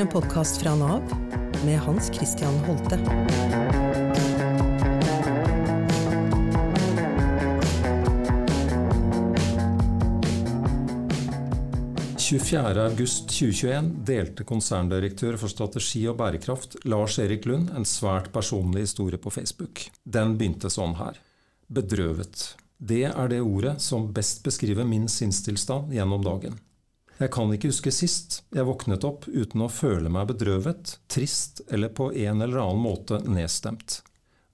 en podkast fra Nav med Hans Christian Holte. august delte konserndirektør for strategi og bærekraft Lars Erik Lund en svært personlig historie på Facebook. Den begynte sånn her. Bedrøvet. Det er det ordet som best beskriver min sinnstilstand gjennom dagen. Jeg kan ikke huske sist jeg våknet opp uten å føle meg bedrøvet, trist eller på en eller annen måte nedstemt.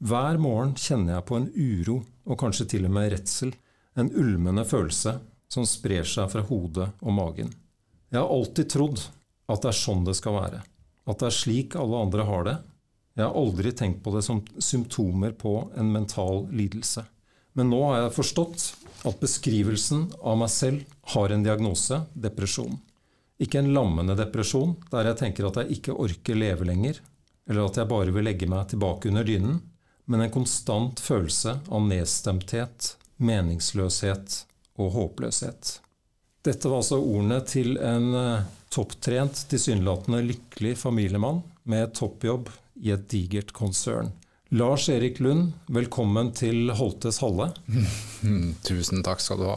Hver morgen kjenner jeg på en uro og kanskje til og med redsel, en ulmende følelse som sprer seg fra hodet og magen. Jeg har alltid trodd at det er sånn det skal være, at det er slik alle andre har det. Jeg har aldri tenkt på det som symptomer på en mental lidelse. Men nå har jeg forstått at beskrivelsen av meg selv har en diagnose depresjon. Ikke en lammende depresjon der jeg tenker at jeg ikke orker leve lenger, eller at jeg bare vil legge meg tilbake under dynen, men en konstant følelse av nedstemthet, meningsløshet og håpløshet. Dette var altså ordene til en eh, topptrent, tilsynelatende lykkelig familiemann med toppjobb i et digert konsern. Lars Erik Lund, velkommen til Holtes Halle. Tusen takk skal du ha.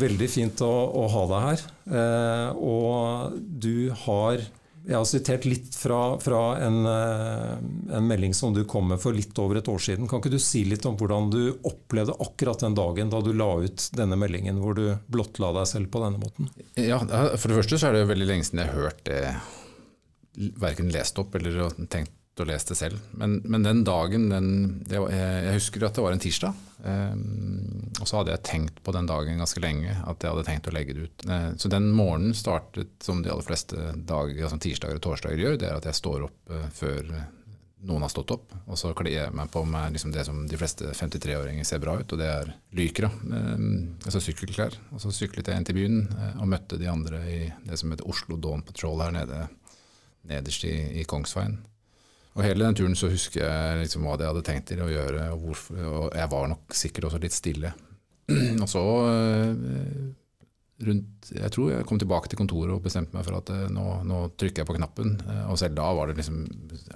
Veldig fint å, å ha deg her. Eh, og du har Jeg har sitert litt fra, fra en, eh, en, melding som du kom med for litt over et år siden. Kan ikke du si litt om hvordan du opplevde akkurat den dagen da du la ut denne meldingen, hvor du blottla deg selv på denne måten? Ja, For det første så er det jo veldig lenge siden jeg har hørt det verken lest opp eller tenkt og lest det selv. Men, men den dagen den, det, Jeg husker at det var en tirsdag. Eh, og så hadde jeg tenkt på den dagen ganske lenge, at jeg hadde tenkt å legge det ut. Eh, så den morgenen startet som de aller fleste dager, altså tirsdager og torsdager gjør. Det er at jeg står opp eh, før noen har stått opp. Og så kler jeg meg på med liksom det som de fleste 53-åringer ser bra ut, og det er lykra. Um, altså sykkelklær. Og så syklet jeg inn til byen uh, og møtte de andre i det som heter Oslo Dawn Patrol her nede nederst i, i Kongsveien. Og hele den turen så husker jeg liksom hva jeg hadde tenkt til å gjøre, og, hvorfor, og jeg var nok sikkert også litt stille. og så eh, rundt Jeg tror jeg kom tilbake til kontoret og bestemte meg for at eh, nå, nå, trykker jeg på knappen. Eh, og selv da var det liksom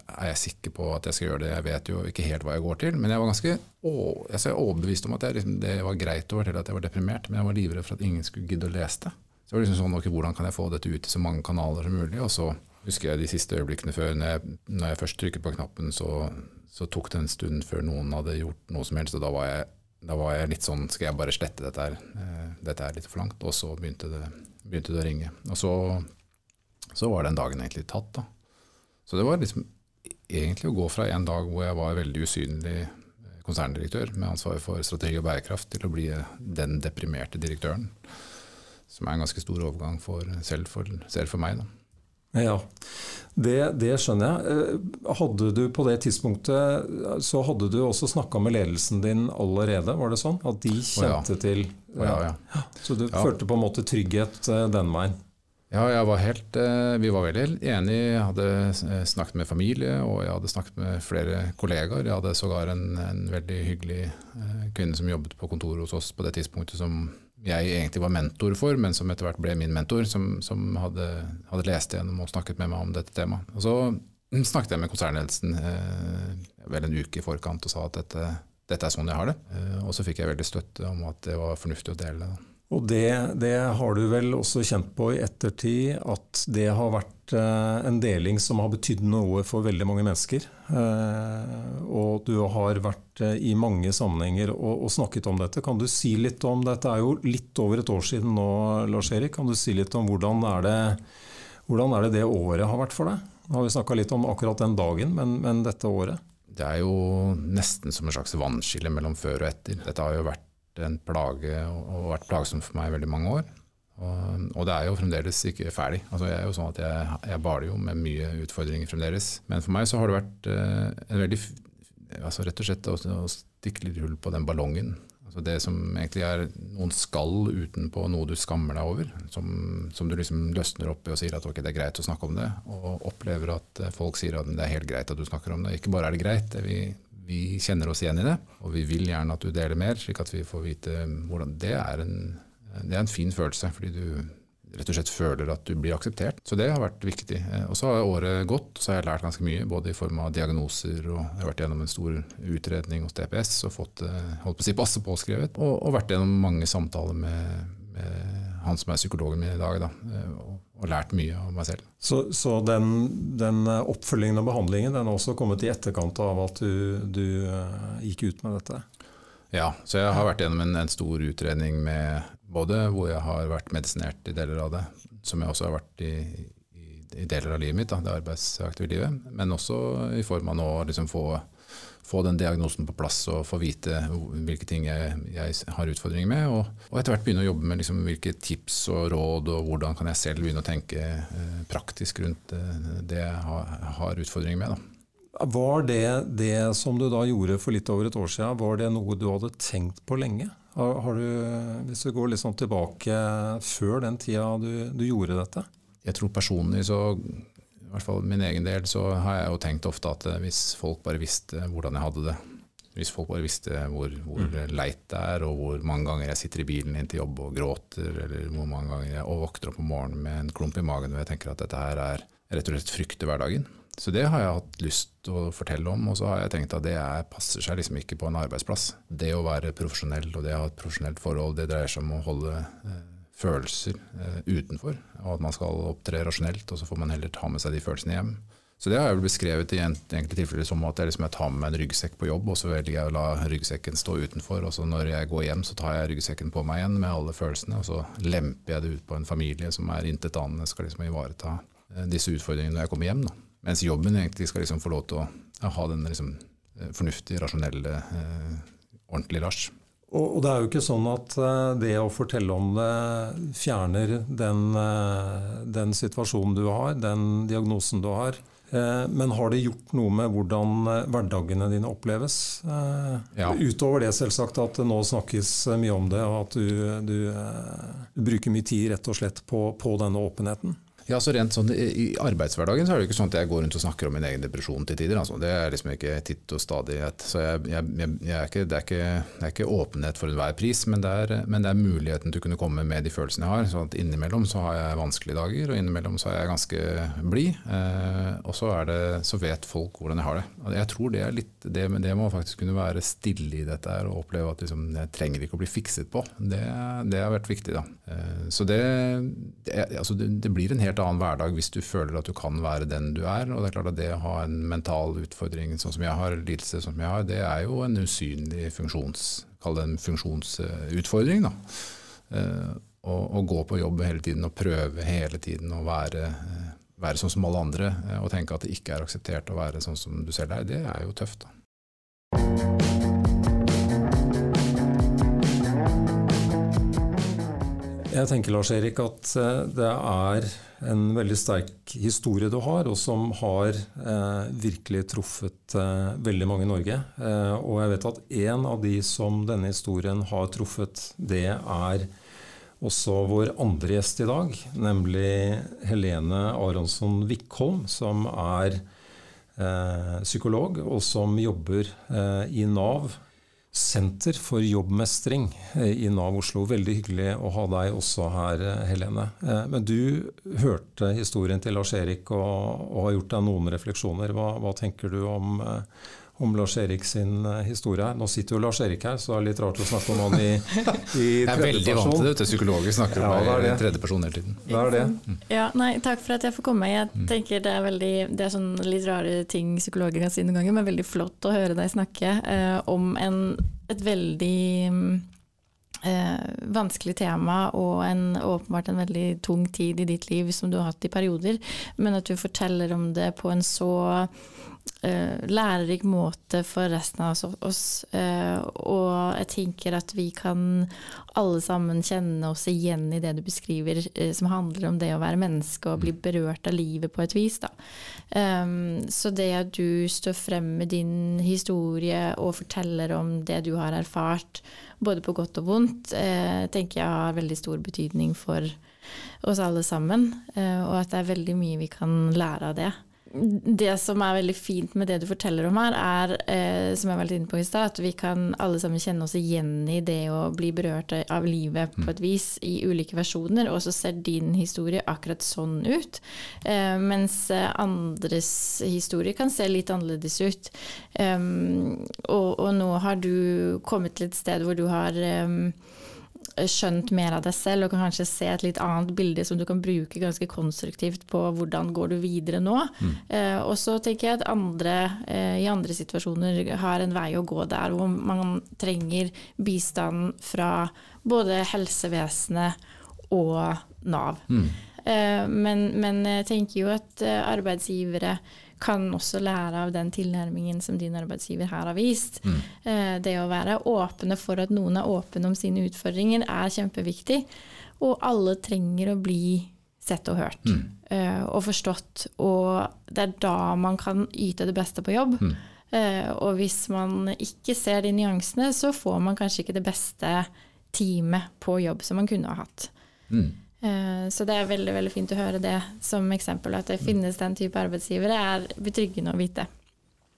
Er jeg sikker på at jeg skal gjøre det? Jeg vet jo ikke helt hva jeg går til. Men jeg var ganske å, jeg er overbevist om at jeg, liksom, det var greit å fortelle at jeg var deprimert, men jeg var livredd for at ingen skulle gidde å lese det. Så det var liksom sånn, ok, Hvordan kan jeg få dette ut i så mange kanaler som mulig? Og så husker jeg de siste øyeblikkene før. Når jeg, når jeg først trykket på knappen, så, så, tok det en stund før noen hadde gjort noe som helst. og da var jeg, da var jeg litt sånn Skal jeg bare slette dette her? Eh, dette er litt for langt. Og så begynte det, begynte det å ringe. Og så, så, var den dagen egentlig tatt, da. Så det var liksom egentlig å gå fra en dag hvor jeg var veldig usynlig konserndirektør med ansvar for strategi og bærekraft, til å bli den deprimerte direktøren. Som er en ganske stor overgang for, selv, for, selv for meg. da. Ja, det, det, skjønner jeg. Eh, hadde du på det tidspunktet Så hadde du også snakka med ledelsen din allerede, var det sånn? At de kjente oh, ja. til oh, ja, ja. Så du følte på en måte trygghet eh, den veien? Ja, jeg var helt, eh, vi var veldig enige. Jeg hadde snakket med familie, og jeg hadde snakket med flere kollegaer. Jeg hadde sågar en, en veldig hyggelig kvinne som jobbet på kontoret hos oss på det tidspunktet, som jeg egentlig var mentor for, men som etter hvert ble min mentor, som, som hadde, hadde, lest gjennom og snakket med meg om dette temaet. Og så snakket jeg med konsernledelsen eh, vel en uke i forkant og sa at dette, dette er sånn jeg har det. Eh, og så fikk jeg veldig støtte om at det var fornuftig å dele det. Og det, det, har du vel også kjent på i ettertid, at det har vært eh, en deling som har betydd noe for veldig mange mennesker. Eh, og du har vært eh, i mange sammenhenger og, og, snakket om dette. Kan du si litt om dette? er jo litt over et år siden nå, Lars Erik. Kan du si litt om hvordan er det, hvordan er det, det året har vært for deg? Nå har vi snakka litt om akkurat den dagen, men, men dette året? Det er jo nesten som en slags vannskille mellom før og etter. Dette har jo vært en plage og vært plagsomt for meg i veldig mange år. Og, og, det er jo fremdeles ikke ferdig. Altså jeg er jo sånn at jeg, jeg baler jo med mye utfordringer fremdeles. Men for meg så har det vært eh, en veldig altså rett og slett å, å, stikke litt hull på den ballongen. Altså det som egentlig er noen skall utenpå noe du skammer deg over. Som, som du liksom løsner opp i og sier at ok, det er greit å snakke om det. Og opplever at folk sier at det er helt greit at du snakker om det. Ikke bare er det greit, det vi vi kjenner oss igjen i det, og vi vil gjerne at du deler mer, slik at vi får vite hvordan Det er en, det er en fin følelse, fordi du rett og slett føler at du blir akseptert. Så det har vært viktig. Eh, og så har året gått, så har jeg lært ganske mye, både i form av diagnoser, og jeg har vært gjennom en stor utredning hos DPS og fått eh, holdt på å si passe påskrevet, og, og vært gjennom mange samtaler med, med, han som er psykologen min i dag, da, eh, og, lært mye av meg selv. Så, så den, den, oppfølgingen og behandlingen den har også kommet i etterkant av at du, du gikk ut med dette? Ja, så jeg har vært gjennom en, en, stor utredning med både hvor jeg har vært medisinert i deler av det, som jeg også har vært i, i, i deler av livet mitt, da, det arbeidsaktive livet, men også i form av nå å liksom få, få, den diagnosen på plass og få vite hvilke ting jeg, jeg har utfordringer med, og, og, etter hvert begynne å jobbe med liksom hvilke tips og råd og hvordan kan jeg selv begynne å tenke eh, praktisk rundt eh, det jeg har, har utfordringer med. da. Var det det som du da gjorde for litt over et år siden, var det noe du hadde tenkt på lenge? Har, har du, hvis du går litt sånn tilbake før den tida du, du, gjorde dette? Jeg tror personlig så, hvert fall min egen del, så har jeg jo tenkt ofte at hvis folk bare visste hvordan jeg hadde det, hvis folk bare visste hvor, hvor mm. leit det er, og hvor mange ganger jeg sitter i bilen inn til jobb og gråter, eller hvor mange ganger jeg våkner opp om morgenen med en klump i magen og jeg tenker at dette her er rett og slett frykter hverdagen. Så det har jeg hatt lyst til å fortelle om, og så har jeg tenkt at det er, passer seg liksom ikke på en arbeidsplass. Det å være profesjonell og det å ha et profesjonelt forhold, det dreier seg om å holde eh, følelser eh, utenfor, og at man skal opptre rasjonelt, og så får man heller ta med seg de følelsene hjem. Så det har jeg vel beskrevet i enkelte tilfeller som at jeg, liksom, jeg tar med meg en ryggsekk på jobb, og så velger jeg å la ryggsekken stå utenfor, og så når jeg går hjem, så tar jeg ryggsekken på meg igjen med alle følelsene, og så lemper jeg det ut på en familie som er intetanende, skal liksom ivareta eh, disse utfordringene når jeg kommer hjem. da. Mens jobben egentlig skal liksom få lov til å ha den liksom, eh, fornuftige, rasjonelle, eh, ordentlige Lars. Og, det er jo ikke sånn at uh, det å fortelle om det fjerner den, uh, den situasjonen du har, den diagnosen du har. Uh, men har det gjort noe med hvordan hverdagene dine oppleves? Ja. Utover det selvsagt at det nå snakkes mye om det, og at du, du, du bruker mye tid rett og slett på, på denne åpenheten? Ja, så rent sånn, I arbeidshverdagen så er det ikke sånn at jeg går rundt og snakker om min egen depresjon til tider. Altså. Det er liksom ikke titt og stadighet. Så jeg, jeg, jeg, er ikke, det, er ikke, det, er ikke, åpenhet for enhver pris, men det, er, men det, er, muligheten til å kunne komme med de følelsene jeg har. sånn at Innimellom så har jeg vanskelige dager, og innimellom så er jeg ganske blid. Eh, og så, så, vet folk hvordan jeg har det. Jeg tror det er litt, det, det må faktisk kunne være stille i dette her, og oppleve at liksom, jeg trenger ikke å bli fikset på. Det, har vært viktig. da. Eh, så det, altså, det blir en helt helt annen hverdag hvis du føler at du kan være den du er. Og det er klart at det å ha en mental utfordring sånn som jeg har, lidelse som jeg har, det er jo en usynlig funksjons, kall det en funksjonsutfordring. da. Eh, å gå på jobb hele tiden og prøve hele tiden å være, eh, være sånn som alle andre eh, og tenke at det ikke er akseptert å være sånn som du selv er, det er jo tøft. da. Jeg tenker Lars Erik, at det er en veldig sterk historie du har, og som har eh, virkelig truffet eh, veldig mange i Norge. Eh, og jeg vet at en av de som denne historien har truffet, det er også vår andre gjest i dag, nemlig Helene Aronsson Wickholm, som er eh, psykolog, og som jobber eh, i Nav Senter for jobbmestring eh, i Nav Oslo. Veldig hyggelig å ha deg også her, eh, Helene. Eh, men du hørte historien til Lars-Erik og, og, har gjort deg noen refleksjoner. Hva, hva tenker du om, om Lars-Erik sin eh, historie her. Nå sitter jo Lars-Erik her, så det er litt rart å snakke om han i, i tredje. Jeg er veldig vant til det, psykologer snakker ja, om meg i tredje person hele tiden. Det er det. Mm. Ja, nei, takk for at jeg får komme. Jeg mm. tenker Det er, veldig, det er sånn litt rare ting psykologer kan si noen ganger, men veldig flott å høre deg snakke eh, om en, et veldig eh, vanskelig tema og en, åpenbart en veldig tung tid i ditt liv som du har hatt i perioder, men at du forteller om det på en så lærerik måte for resten av oss. Uh, og jeg tenker at vi kan alle sammen kjenne oss igjen i det du beskriver, uh, som handler om det å være menneske og bli berørt av livet på et vis. Um, så det at du står frem med din historie og forteller om det du har erfart, både på godt og vondt, tenker jeg har veldig stor betydning for oss alle sammen. og at det er veldig mye vi kan lære av det. Det som er veldig fint med det du forteller om her, er, eh, som jeg var litt inne på i sted, at vi kan alle sammen kjenne oss igjen i det å bli berørt av livet på et vis i ulike versjoner, og så ser din historie akkurat sånn ut. Eh, mens andres historie kan se litt annerledes ut. Um, og, og, nå har du kommet til et sted hvor du har um, skjønt mer av deg selv og kan kanskje se et litt annet bilde som du kan bruke ganske konstruktivt på hvordan går du videre nå. Mm. Eh, og så tenker jeg at andre eh, i andre situasjoner har en vei å gå der hvor man trenger bistand fra både helsevesenet og Nav. Mm. Eh, men, men, jeg tenker jo at eh, arbeidsgivere kan også lære av den tilnærmingen som din arbeidsgiver her har vist. Mm. Eh, det å være åpne for at noen er åpne om sine utfordringer, er kjempeviktig. Og alle trenger å bli sett og hørt mm. Eh, og forstått. Og det er da man kan yte det beste på jobb. Mm. Eh, og hvis man ikke ser de nyansene, så får man kanskje ikke det beste teamet på jobb som man kunne ha hatt. Mm. Eh, så det er veldig veldig fint å høre det som eksempel. At det finnes den type arbeidsgivere, er betryggende å vite.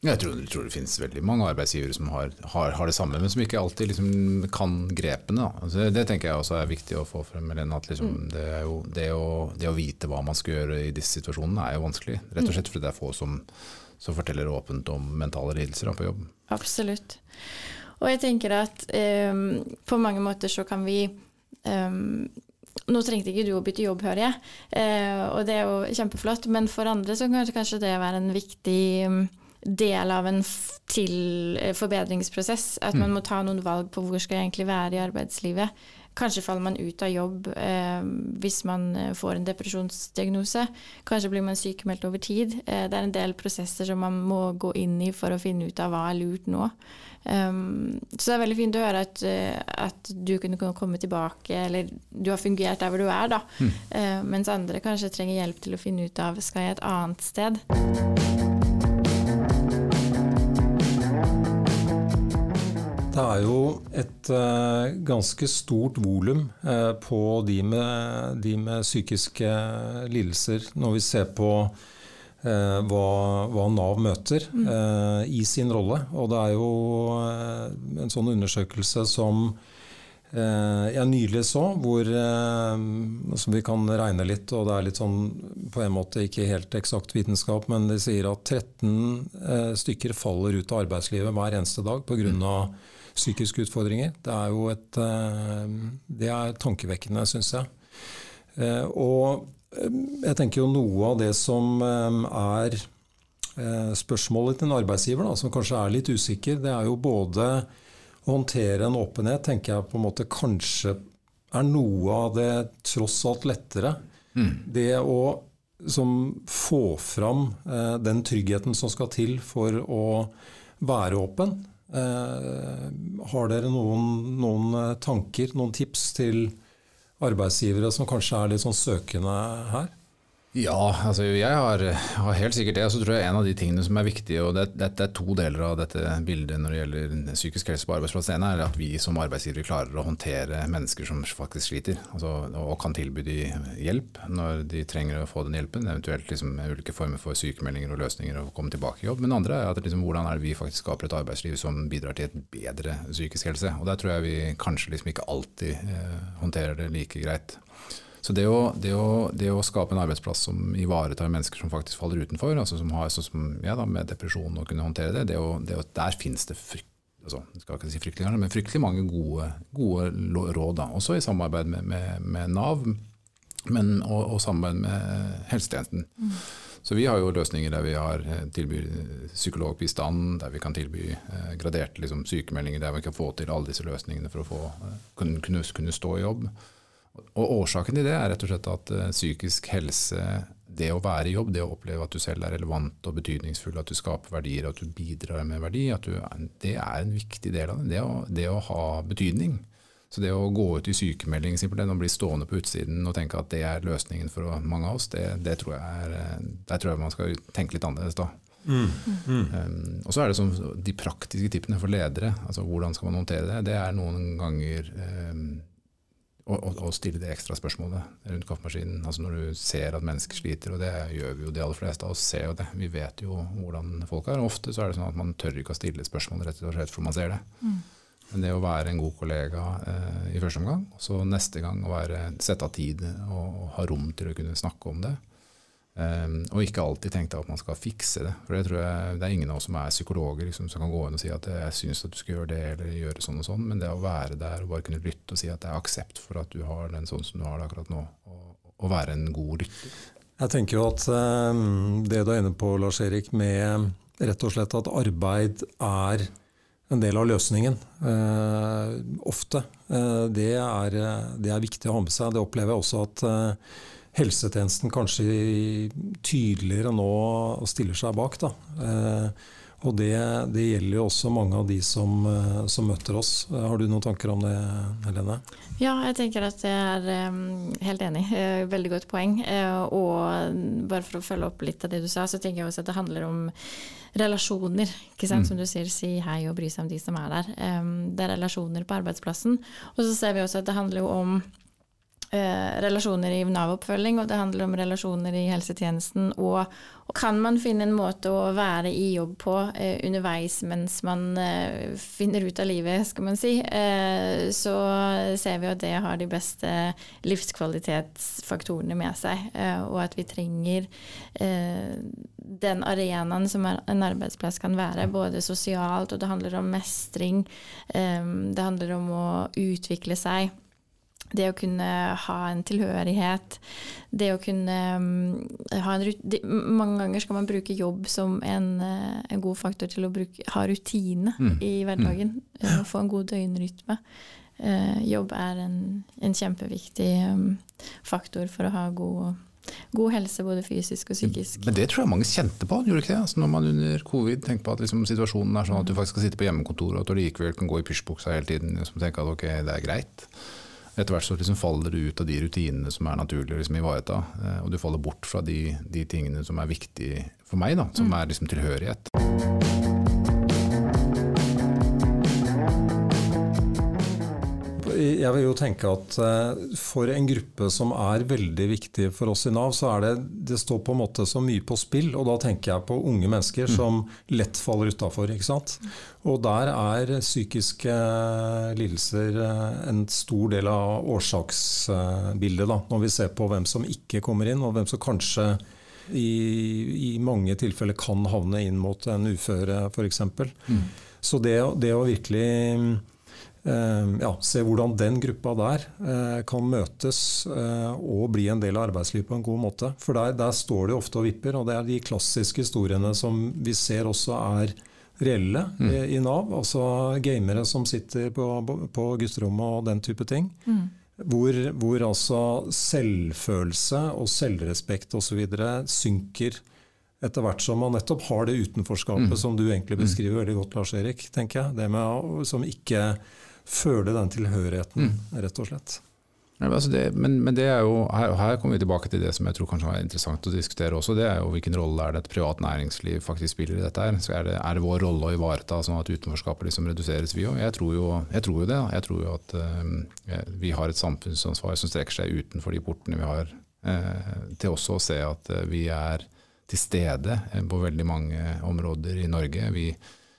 Jeg tror, jeg tror det finnes veldig mange arbeidsgivere som har, har, har det samme, men som ikke alltid liksom kan grepene. Altså det tenker jeg også er viktig å få frem. At liksom mm. det, jo, det, å, det, å, vite hva man skal gjøre i disse situasjonene, er jo vanskelig. Rett og mm. slett fordi det er få som, som forteller åpent om mentale lidelser på jobb. Absolutt. Og jeg tenker at um, på mange måter så kan vi um, nå trengte ikke du å bytte jobb, hører jeg, eh, og det er jo kjempeflott, men for andre så kan kanskje det være en viktig mm, del av en eh, forbedringsprosess. At man mm. må ta noen valg på hvor skal jeg egentlig være i arbeidslivet. Kanskje faller man ut av jobb eh, hvis man eh, får en depresjonsdiagnose. Kanskje blir man sykemeldt over tid. Eh, det er en del prosesser som man må gå inn i for å finne ut av hva er lurt nå. Um, så det er veldig fint å høre at, uh, at, du kunne komme tilbake, eller du har fungert der hvor du er, da. Mm. Uh, mens andre kanskje trenger hjelp til å finne ut av skal jeg et annet sted. Det er jo et uh, ganske stort volum på de med, de med psykiske lidelser når vi ser på Eh, hva, hva, Nav møter mm. eh, i sin rolle. Og det er jo eh, en sånn undersøkelse som eh, jeg nylig så, hvor eh, som vi kan regne litt, og det er litt sånn på en måte ikke helt eksakt vitenskap, men de sier at 13 eh, stykker faller ut av arbeidslivet hver eneste dag pga. Mm. psykiske utfordringer. Det er jo et Det er tankevekkende, syns jeg. Og jeg tenker jo noe av det som er eh, spørsmålet til en arbeidsgiver, da, som kanskje er litt usikker, det er jo både å håndtere en åpenhet, tenker jeg på en måte kanskje er noe av det tross alt lettere. Mm. Det å som få fram eh, den tryggheten som skal til for å være åpen. Eh, har dere noen, noen, eh, tanker, noen tips til arbeidsgivere som kanskje er litt sånn søkende her? Ja, altså jeg har, har, helt sikkert det. Og så tror jeg en av de tingene som er viktige, og det, det, er to deler av dette bildet når det gjelder psykisk helse på arbeidsplass. Er at vi som arbeidsgivere klarer å håndtere mennesker som faktisk sliter, altså, og kan tilby de hjelp når de trenger å få den hjelpen. Eventuelt liksom, ulike former for sykemeldinger og løsninger og komme tilbake i jobb. Men det andre er at liksom, hvordan er det vi faktisk skaper et arbeidsliv som bidrar til et bedre psykisk helse. Og der tror jeg vi kanskje liksom ikke alltid eh, håndterer det like greit. Så det å, det, å, det å, skape en arbeidsplass som ivaretar mennesker som faktisk faller utenfor, altså som har sånn som, ja, da, med depresjon og kunne håndtere det, det, å, det der finnes det frykt, altså, skal ikke si fryktelig, men fryktelig mange gode, gode råd. Da. Også i samarbeid med, med, med Nav men, og, og, samarbeid med helsetjenesten. Mm. Så vi har jo løsninger der vi har eh, tilbyr psykologbistand, der vi kan tilby eh, graderte liksom, sykemeldinger, der vi kan få til alle disse løsningene for å få, eh, kunne, kunne, kunne stå i jobb. Og Årsaken til det er rett og slett at uh, psykisk helse, det å være i jobb, det å oppleve at du selv er relevant og betydningsfull, at du skaper verdier, at du bidrar med verdi, du, det er en viktig del av det. Det å, det å, ha betydning. Så det å gå ut i sykemelding simpelthen, og bli stående på utsiden og tenke at det er løsningen for mange av oss, det, det tror jeg er, eh, der tror jeg man skal tenke litt annerledes da. Mm. Mm. Um, og så er det som de praktiske tippene for ledere. altså Hvordan skal man håndtere det? Det er noen ganger um, å stille det ekstra spørsmålet rundt kaffemaskinen. Altså når du ser at mennesker sliter, og det gjør vi jo de aller fleste av oss ser jo det. Vi vet jo hvordan folk er. og Ofte så er det sånn at man tør ikke å stille spørsmål rett og slett for man ser det. Mm. Men det å være en god kollega eh, i første omgang, og så neste gang å være, sette av tid og, og, ha rom til å kunne snakke om det. Um, og ikke alltid tenkte at man skal fikse det. For det tror jeg det er ingen av oss som er psykologer liksom, som kan gå inn og si at jeg syns at du skal gjøre det eller gjøre sånn og sånn. Men det å være der og bare kunne lytte og si at det er aksept for at du har den sånn som du har det akkurat nå, og, og være en god lytter. Jeg tenker jo at um, det du er inne på, Lars Erik, med rett og slett at arbeid er en del av løsningen. Uh, ofte. Uh, det, er, det, er, viktig å ha med seg. Det opplever jeg også at uh, helsetjenesten kanskje tydeligere nå stiller seg bak. Da. Eh, og det, det, gjelder jo også mange av de som, eh, som, møter oss. Har du noen tanker om det, Helene? Ja, jeg tenker at jeg er um, helt enig. Veldig godt poeng. Og bare for å følge opp litt av det du sa, så tenker jeg også at det handler om relasjoner. ikke sant? Mm. Som du sier, si hei og bry seg om de som er der. det er relasjoner på arbeidsplassen. Og så ser vi også at det handler jo om Eh, relasjoner i Nav-oppfølging, og det handler om relasjoner i helsetjenesten. Og, og, kan man finne en måte å være i jobb på eh, underveis mens man eh, finner ut av livet, skal man si, eh, så ser vi at det har de beste livskvalitetsfaktorene med seg. Eh, og at vi trenger eh, den arenaen som en arbeidsplass kan være, både sosialt, og det handler om mestring. det handler om å utvikle seg det å kunne ha en tilhørighet, det å kunne um, ha en rutine Mange ganger skal man bruke jobb som en, uh, en god faktor til å bruke, ha rutine mm. i hverdagen. Mm. Uh, få en god døgnrytme. Jobb er en, en kjempeviktig faktor for å ha god, god helse, både fysisk og psykisk. Men det tror jeg mange kjente på, gjorde ikke det? Altså når man under covid tenker på at liksom, situasjonen er sånn at du faktisk skal sitte på hjemmekontoret, og at du likevel kan gå i pysjbuksa hele tiden liksom, tenke at ok, det er greit etter hvert så liksom faller du ut av de rutinene som er naturlige å liksom ivareta. Eh, og du faller bort fra de, de, tingene som er viktige for meg, da, som mm. er liksom tilhørighet. Jeg vil jo tenke at eh, for en gruppe som er veldig viktig for oss i Nav, så er det det står på en måte så mye på spill. Og da tenker jeg på unge mennesker som lett faller utafor. Og der er psykiske lidelser eh, en stor del av årsaksbildet, da, når vi ser på hvem som ikke kommer inn, og hvem som kanskje i, i mange tilfeller kan havne inn mot en uføre, f.eks. Mm. Så det, det å virkelig Ehm, ja, se hvordan den gruppa der eh, kan møtes eh, og bli en del av arbeidslivet på en god måte. For der, der, står de ofte og vipper, og det er de klassiske historiene som vi ser også er reelle mm. i, i, Nav. Altså gamere som sitter på, på gutterommet og den type ting. Mm. Hvor, hvor, altså selvfølelse og selvrespekt osv. synker etter hvert som man nettopp har det utenforskapet mm. som du egentlig beskriver veldig godt, Lars Erik. tenker jeg. Det med å, som ikke føle den tilhørigheten, mm. rett og slett. Ja, altså det, men, men, det jo, her, her, kommer vi tilbake til det som jeg tror kanskje er interessant å diskutere også. Det er jo hvilken rolle er det et privat næringsliv faktisk spiller i dette. her. Er, det, er det vår rolle å ivareta sånn at utenforskapet liksom reduseres, vi òg? Jeg, jeg tror jo det. Jeg tror jo at uh, vi har et samfunnsansvar som strekker seg utenfor de portene vi har, uh, til også å se at uh, vi er til stede på veldig mange områder i Norge. Vi,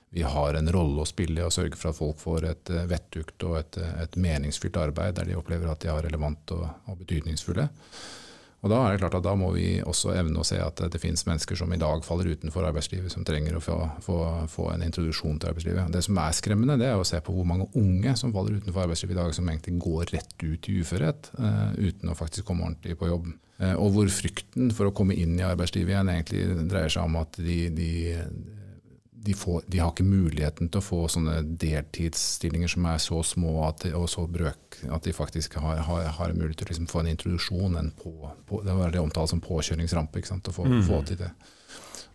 vi har en rolle å spille i å sørge for at folk får et eh, vettugt og et, eh, et, meningsfylt arbeid der de opplever at de er relevant og, og, betydningsfulle. Og Da er det klart at da må vi også evne å se at det finnes mennesker som i dag faller utenfor arbeidslivet, som trenger å få, få, få en introduksjon til arbeidslivet. Det som er skremmende, det er å se på hvor mange unge som faller utenfor arbeidslivet i dag, som egentlig går rett ut i uførhet uh, uten å faktisk komme ordentlig på jobb. Uh, og hvor frykten for å komme inn i arbeidslivet igjen egentlig dreier seg om at de, de de, får, de, har ikke muligheten til å få sånne deltidsstillinger som er så små de, og så brøk at de faktisk har, har, har mulighet til å liksom få en introduksjon. En på, på, det var det omtalt som påkjøringsrampe. å få, mm. få til det.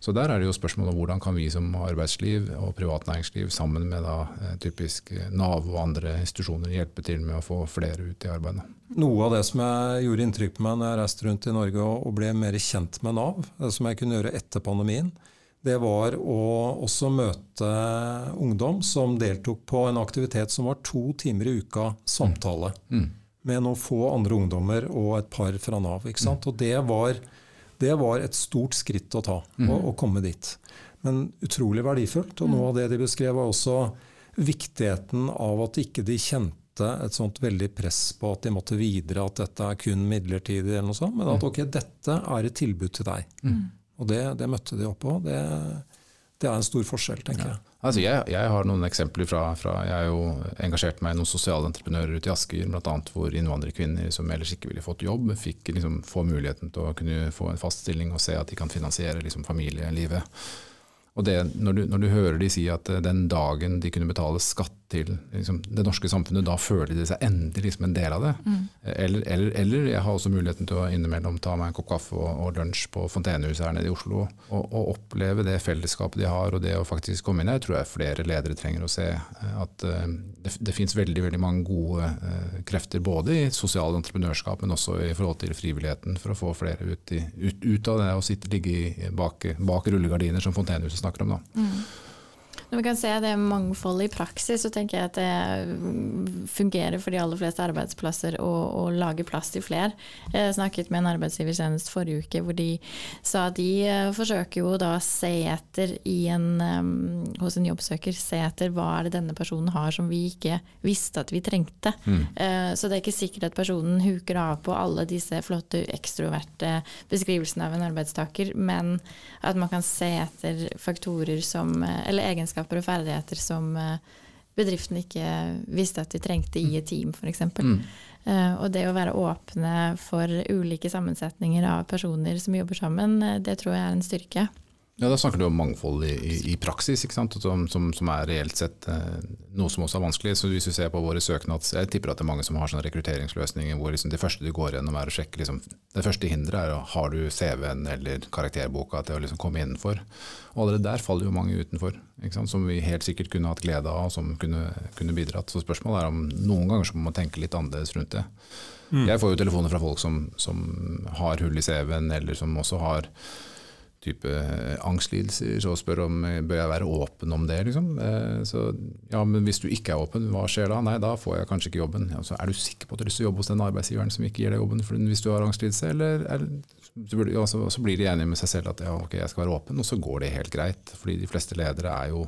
Så der er det jo spørsmålet om hvordan kan vi som arbeidsliv og privat næringsliv sammen med da, eh, typisk Nav og andre institusjoner hjelpe til med å få flere ut i arbeidet. Noe av det som jeg gjorde inntrykk på meg når jeg reiste rundt i Norge og ble mer kjent med Nav, som jeg kunne gjøre etter pandemien, det var å også møte ungdom som deltok på en aktivitet som var to timer i uka samtale. Mm. med noen få andre ungdommer og et par fra Nav. ikke sant? Og det var, det var et stort skritt å ta, å, å komme dit. Men utrolig verdifullt. Og noe av det de beskrev, var også viktigheten av at ikke de kjente et sånt veldig press på at de måtte videre, at dette er kun midlertidig, eller noe sånt, men at ok, dette er et tilbud til deg. Og det, det møtte de opp på. Det, det er en stor forskjell, tenker jeg. Altså jeg, jeg, har noen eksempler fra, fra Jeg har jo engasjert meg i noen sosiale entreprenører ute i Asker, bl.a. hvor innvandrerkvinner som ellers ikke ville fått jobb, fikk liksom få muligheten til å kunne få en fast stilling og se at de kan finansiere liksom familielivet. Og det, når, du, når, du, hører de si at eh, den dagen de kunne betale skatt til liksom, det norske samfunnet, da føler de seg endelig liksom en del av det. Mm. Eller, eller, eller, jeg har også muligheten til å innimellom ta meg en kopp kaffe og, og lunsj på Fontenehuset her nede i Oslo, og, og, oppleve det fellesskapet de har, og det å faktisk komme inn her, tror jeg flere ledere trenger å se. Eh, at uh, det, det finnes veldig veldig mange gode uh, krefter, både i sosialt entreprenørskap, men også i forhold til frivilligheten, for å få flere ut, i, ut, ut av det å sitte ligge bak, bak rullegardiner, som Fontenehuset snakker om. da. Mm. Når vi kan se det mangfoldet i praksis, så tenker jeg at det fungerer for de aller fleste arbeidsplasser å, å lage plass til flere. Jeg snakket med en arbeidsgiver senest forrige uke hvor de sa at de eh, forsøker jo da å se etter en, um, hos en jobbsøker, se etter hva er det denne personen har som vi ikke visste at vi trengte. Mm. Uh, så det er ikke sikkert at personen huker av på alle disse flotte ekstroverte beskrivelsene av en arbeidstaker, men at man kan se etter faktorer som, eller egenskaper egenskaper og ferdigheter som eh, bedriften ikke visste at de trengte i et team, f.eks. Mm. Uh, og det å være åpne for ulike sammensetninger av personer som jobber sammen, eh, det tror jeg er en styrke. Ja, Da snakker du om mangfold i, i, i praksis, som, som, som, er reelt sett eh, noe som også er vanskelig. Så Hvis du ser på våre søknads, Jeg tipper at det er mange som har sånne rekrutteringsløsninger hvor liksom det første du går gjennom er å sjekke liksom, Det første hinderet er å har du CV-en eller karakterboka til å liksom komme innenfor. Og Allerede der faller jo mange utenfor, som vi helt sikkert kunne hatt glede av og som kunne, kunne bidratt. Så spørsmålet er om noen ganger så må man tenke litt annerledes rundt det. Mm. Jeg får jo telefoner fra folk som, som har hull i CV-en, eller som også har type eh, angstlidelser, så spør om eh, bør jeg være åpen om det. Liksom. Eh, så, ja, men hvis du ikke er åpen, hva skjer da? Nei, da får jeg kanskje ikke jobben. Ja, så er du sikker på at du har lyst til å jobbe hos den arbeidsgiveren som ikke gir deg jobben hvis du har angstlidelse? Eller, eller så, ja, så, så, blir de enige med seg selv at ja, ok, jeg skal være åpen, og så går det helt greit. Fordi de fleste ledere er jo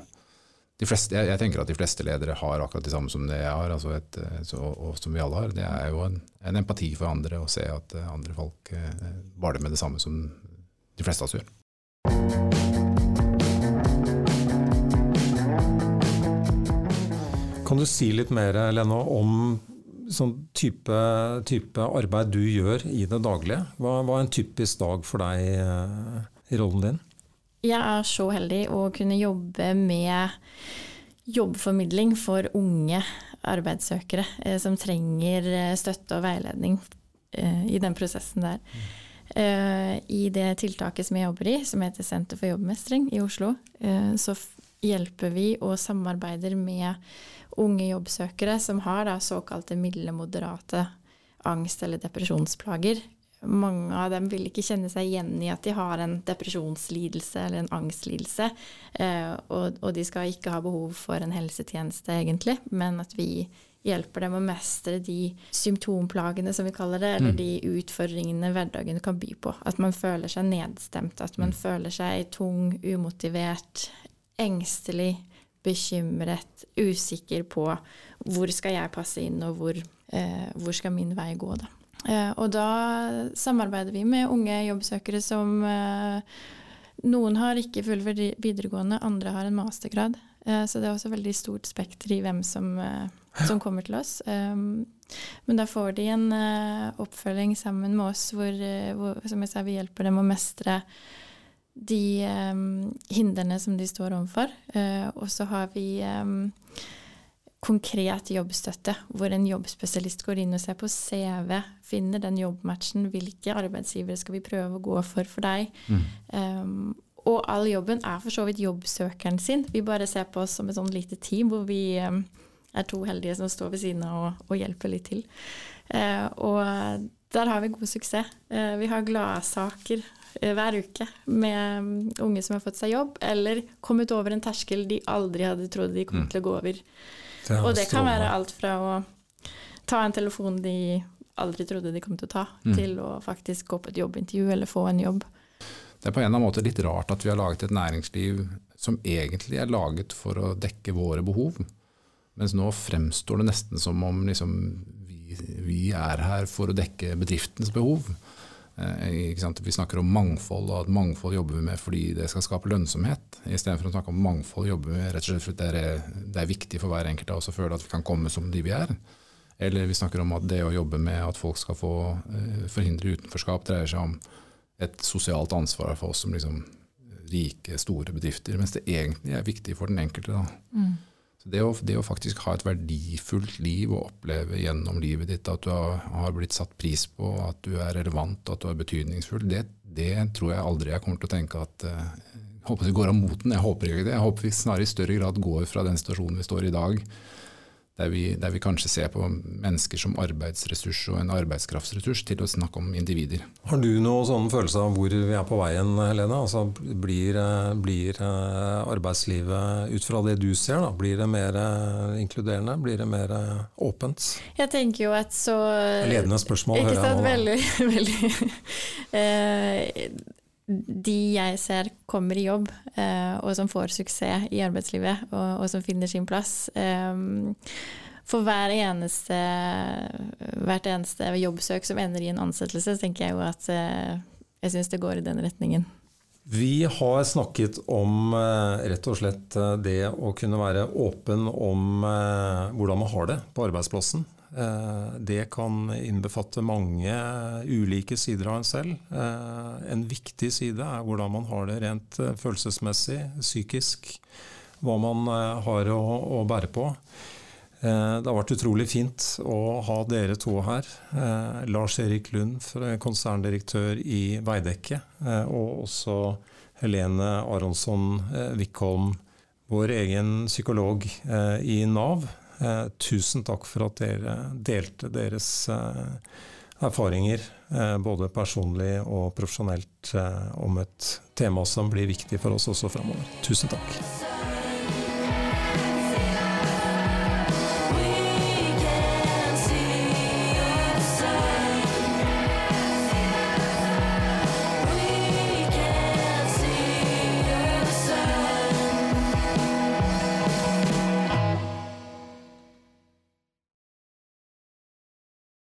fleste, jeg, jeg, tenker at de fleste ledere har akkurat det samme som det jeg har, altså et, så, og som vi alle har. Det er jo en, en empati for andre å se at andre folk eh, baler med det samme som de fleste av oss gjør. Kan du si litt mer Lena, om sånn type, type, arbeid du gjør i det daglige? Hva, hva er en typisk dag for deg eh, i rollen din? Jeg er så heldig å kunne jobbe med jobbformidling for unge arbeidssøkere eh, som trenger eh, støtte og veiledning eh, i den prosessen der. Mm. Uh, I det tiltaket som jeg jobber i, som heter Senter for jobbmestring i Oslo, uh, så hjelper vi og samarbeider med unge jobbsøkere som har da, såkalte milde, moderate angst- eller depresjonsplager. Mange av dem vil ikke kjenne seg igjen i at de har en depresjonslidelse eller en angstlidelse. Og, og de skal ikke ha behov for en helsetjeneste, egentlig, men at vi hjelper dem å mestre de symptomplagene, som vi kaller det, eller mm. de utfordringene hverdagen kan by på. At man føler seg nedstemt, at man mm. føler seg tung, umotivert, engstelig, bekymret, usikker på hvor skal jeg passe inn, og hvor, eh, hvor skal min vei gå, da. Eh, og da samarbeider vi med unge jobbsøkere som eh, Noen har ikke full videregående, andre har en mastergrad. Eh, så det er også veldig stort spekter i hvem som eh, som kommer til oss. Um, men da får de en uh, oppfølging sammen med oss hvor, uh, hvor, som jeg sa, vi hjelper dem å mestre de um, hindrene som de står overfor. Uh, og så har vi um, konkret jobbstøtte, hvor en jobbspesialist går inn og ser på CV, finner den jobbmatchen, hvilke arbeidsgivere skal vi prøve å gå for for deg. Mm. Um, og all jobben er for så vidt jobbsøkeren sin. Vi bare ser på oss som et sånn lite team hvor vi er to heldige som står ved siden av og, og hjelper litt til. Eh, og der har vi god suksess. Eh, vi har gladsaker eh, hver uke med um, unge som har fått seg jobb, eller kommet over en terskel de aldri hadde trodd de kom mm. til å gå over. Det og det kan være alt fra å ta en telefon de aldri trodde de kom til å ta, Mm. til å faktisk gå på et jobbintervju eller få en jobb. Det er på en eller annen måte litt rart at vi har laget et næringsliv som egentlig er laget for å dekke våre behov, mens nå fremstår det nesten som om liksom, vi, vi er her for å dekke bedriftens behov. Eh? Vi snakker om mangfold, og at mangfold jobber vi med fordi det skal skape lønnsomhet. Istedenfor å snakke om mangfold jobber vi rett og slett fordi det er, det er viktig for hver enkelt av oss å føle at vi kan komme som de vi er. Eller vi snakker om at det å jobbe med at folk skal få eh, forhindre utenforskap, dreier seg om et sosialt ansvar for oss som liksom rike, store bedrifter, mens det egentlig er viktig for den enkelte. Da. Så det å, det å faktisk ha et verdifullt liv og oppleve gjennom livet ditt at du har, har blitt satt pris på, at du er relevant, at du er betydningsfull, det, det tror jeg aldri jeg kommer til å tenke at eh, jeg håper det går av moten. Jeg håper ikke det. Jeg håper vi snarere i større grad går fra den situasjonen vi står i i dag, der vi, der vi kanskje ser på mennesker som arbeidsressurs og en arbeidskraftsressurs, til å snakke om individer. Har du noen sånn følelse av hvor vi er på veien, Helene? Altså, blir, eh, blir eh, arbeidslivet, ut fra det du ser, da, blir det mer eh, inkluderende? Blir det mer åpent? Jeg tenker jo at så Ledende spørsmål, Ikke hører jeg nå. veldig, veldig eh, De jeg ser kommer i jobb, eh, og som får suksess i arbeidslivet, og, og som finner sin plass eh, For hver eneste, hvert eneste jobbsøk som ender i en ansettelse, tenker jeg jo at eh, jeg syns det går i den retningen. Vi har snakket om rett og slett det å kunne være åpen om hvordan man har det på arbeidsplassen. Eh, Det kan innbefatte mange ulike sider av en selv. Eh, En viktig side er hvordan man har det rent eh, følelsesmessig, psykisk. Hva man har å, bære på. Det har vært utrolig fint å ha dere to her. Lars Erik Lund, konserndirektør i Veidekke, og også Helene Aronsson Wickholm, vår egen psykolog i Nav. Eh, Tusen takk for at dere delte deres eh, erfaringer, eh, både personlig og profesjonelt, om et tema som blir viktig for oss også framover. Tusen takk.